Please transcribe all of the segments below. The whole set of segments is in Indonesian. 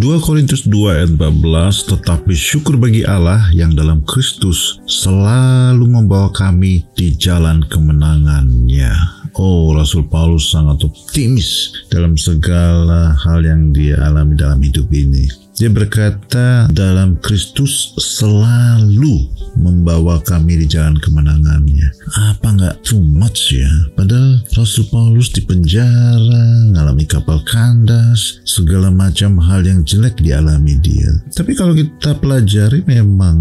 2 Korintus 2 ayat 14 Tetapi syukur bagi Allah yang dalam Kristus selalu membawa kami di jalan kemenangannya. Oh, Rasul Paulus sangat optimis dalam segala hal yang dia alami dalam hidup ini. Dia berkata, dalam Kristus selalu membawa kami di jalan kemenangannya. Apa nggak too much ya? Padahal Rasul Paulus di penjara, ngalami kapal segala macam hal yang jelek dialami dia. Tapi kalau kita pelajari memang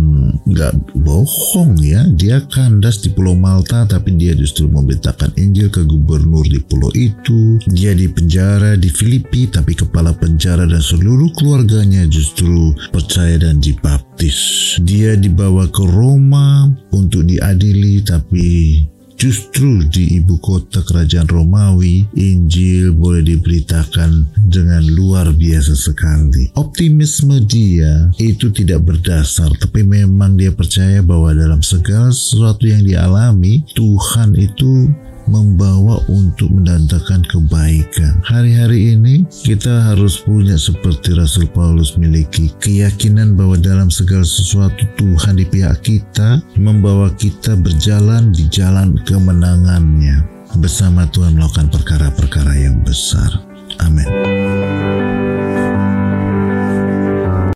nggak bohong ya. Dia kandas di Pulau Malta, tapi dia justru memberitakan Injil ke gubernur di pulau itu. Dia di penjara di Filipi, tapi kepala penjara dan seluruh keluarganya justru percaya dan dibaptis. Dia dibawa ke Roma untuk diadili tapi Justru di ibu kota kerajaan Romawi, Injil boleh diberitakan dengan luar biasa sekali. Optimisme dia itu tidak berdasar, tapi memang dia percaya bahwa dalam segala sesuatu yang dialami, Tuhan itu membawa untuk mendatangkan kebaikan. Hari-hari ini kita harus punya seperti Rasul Paulus miliki keyakinan bahwa dalam segala sesuatu Tuhan di pihak kita membawa kita berjalan di jalan kemenangannya bersama Tuhan melakukan. Amin.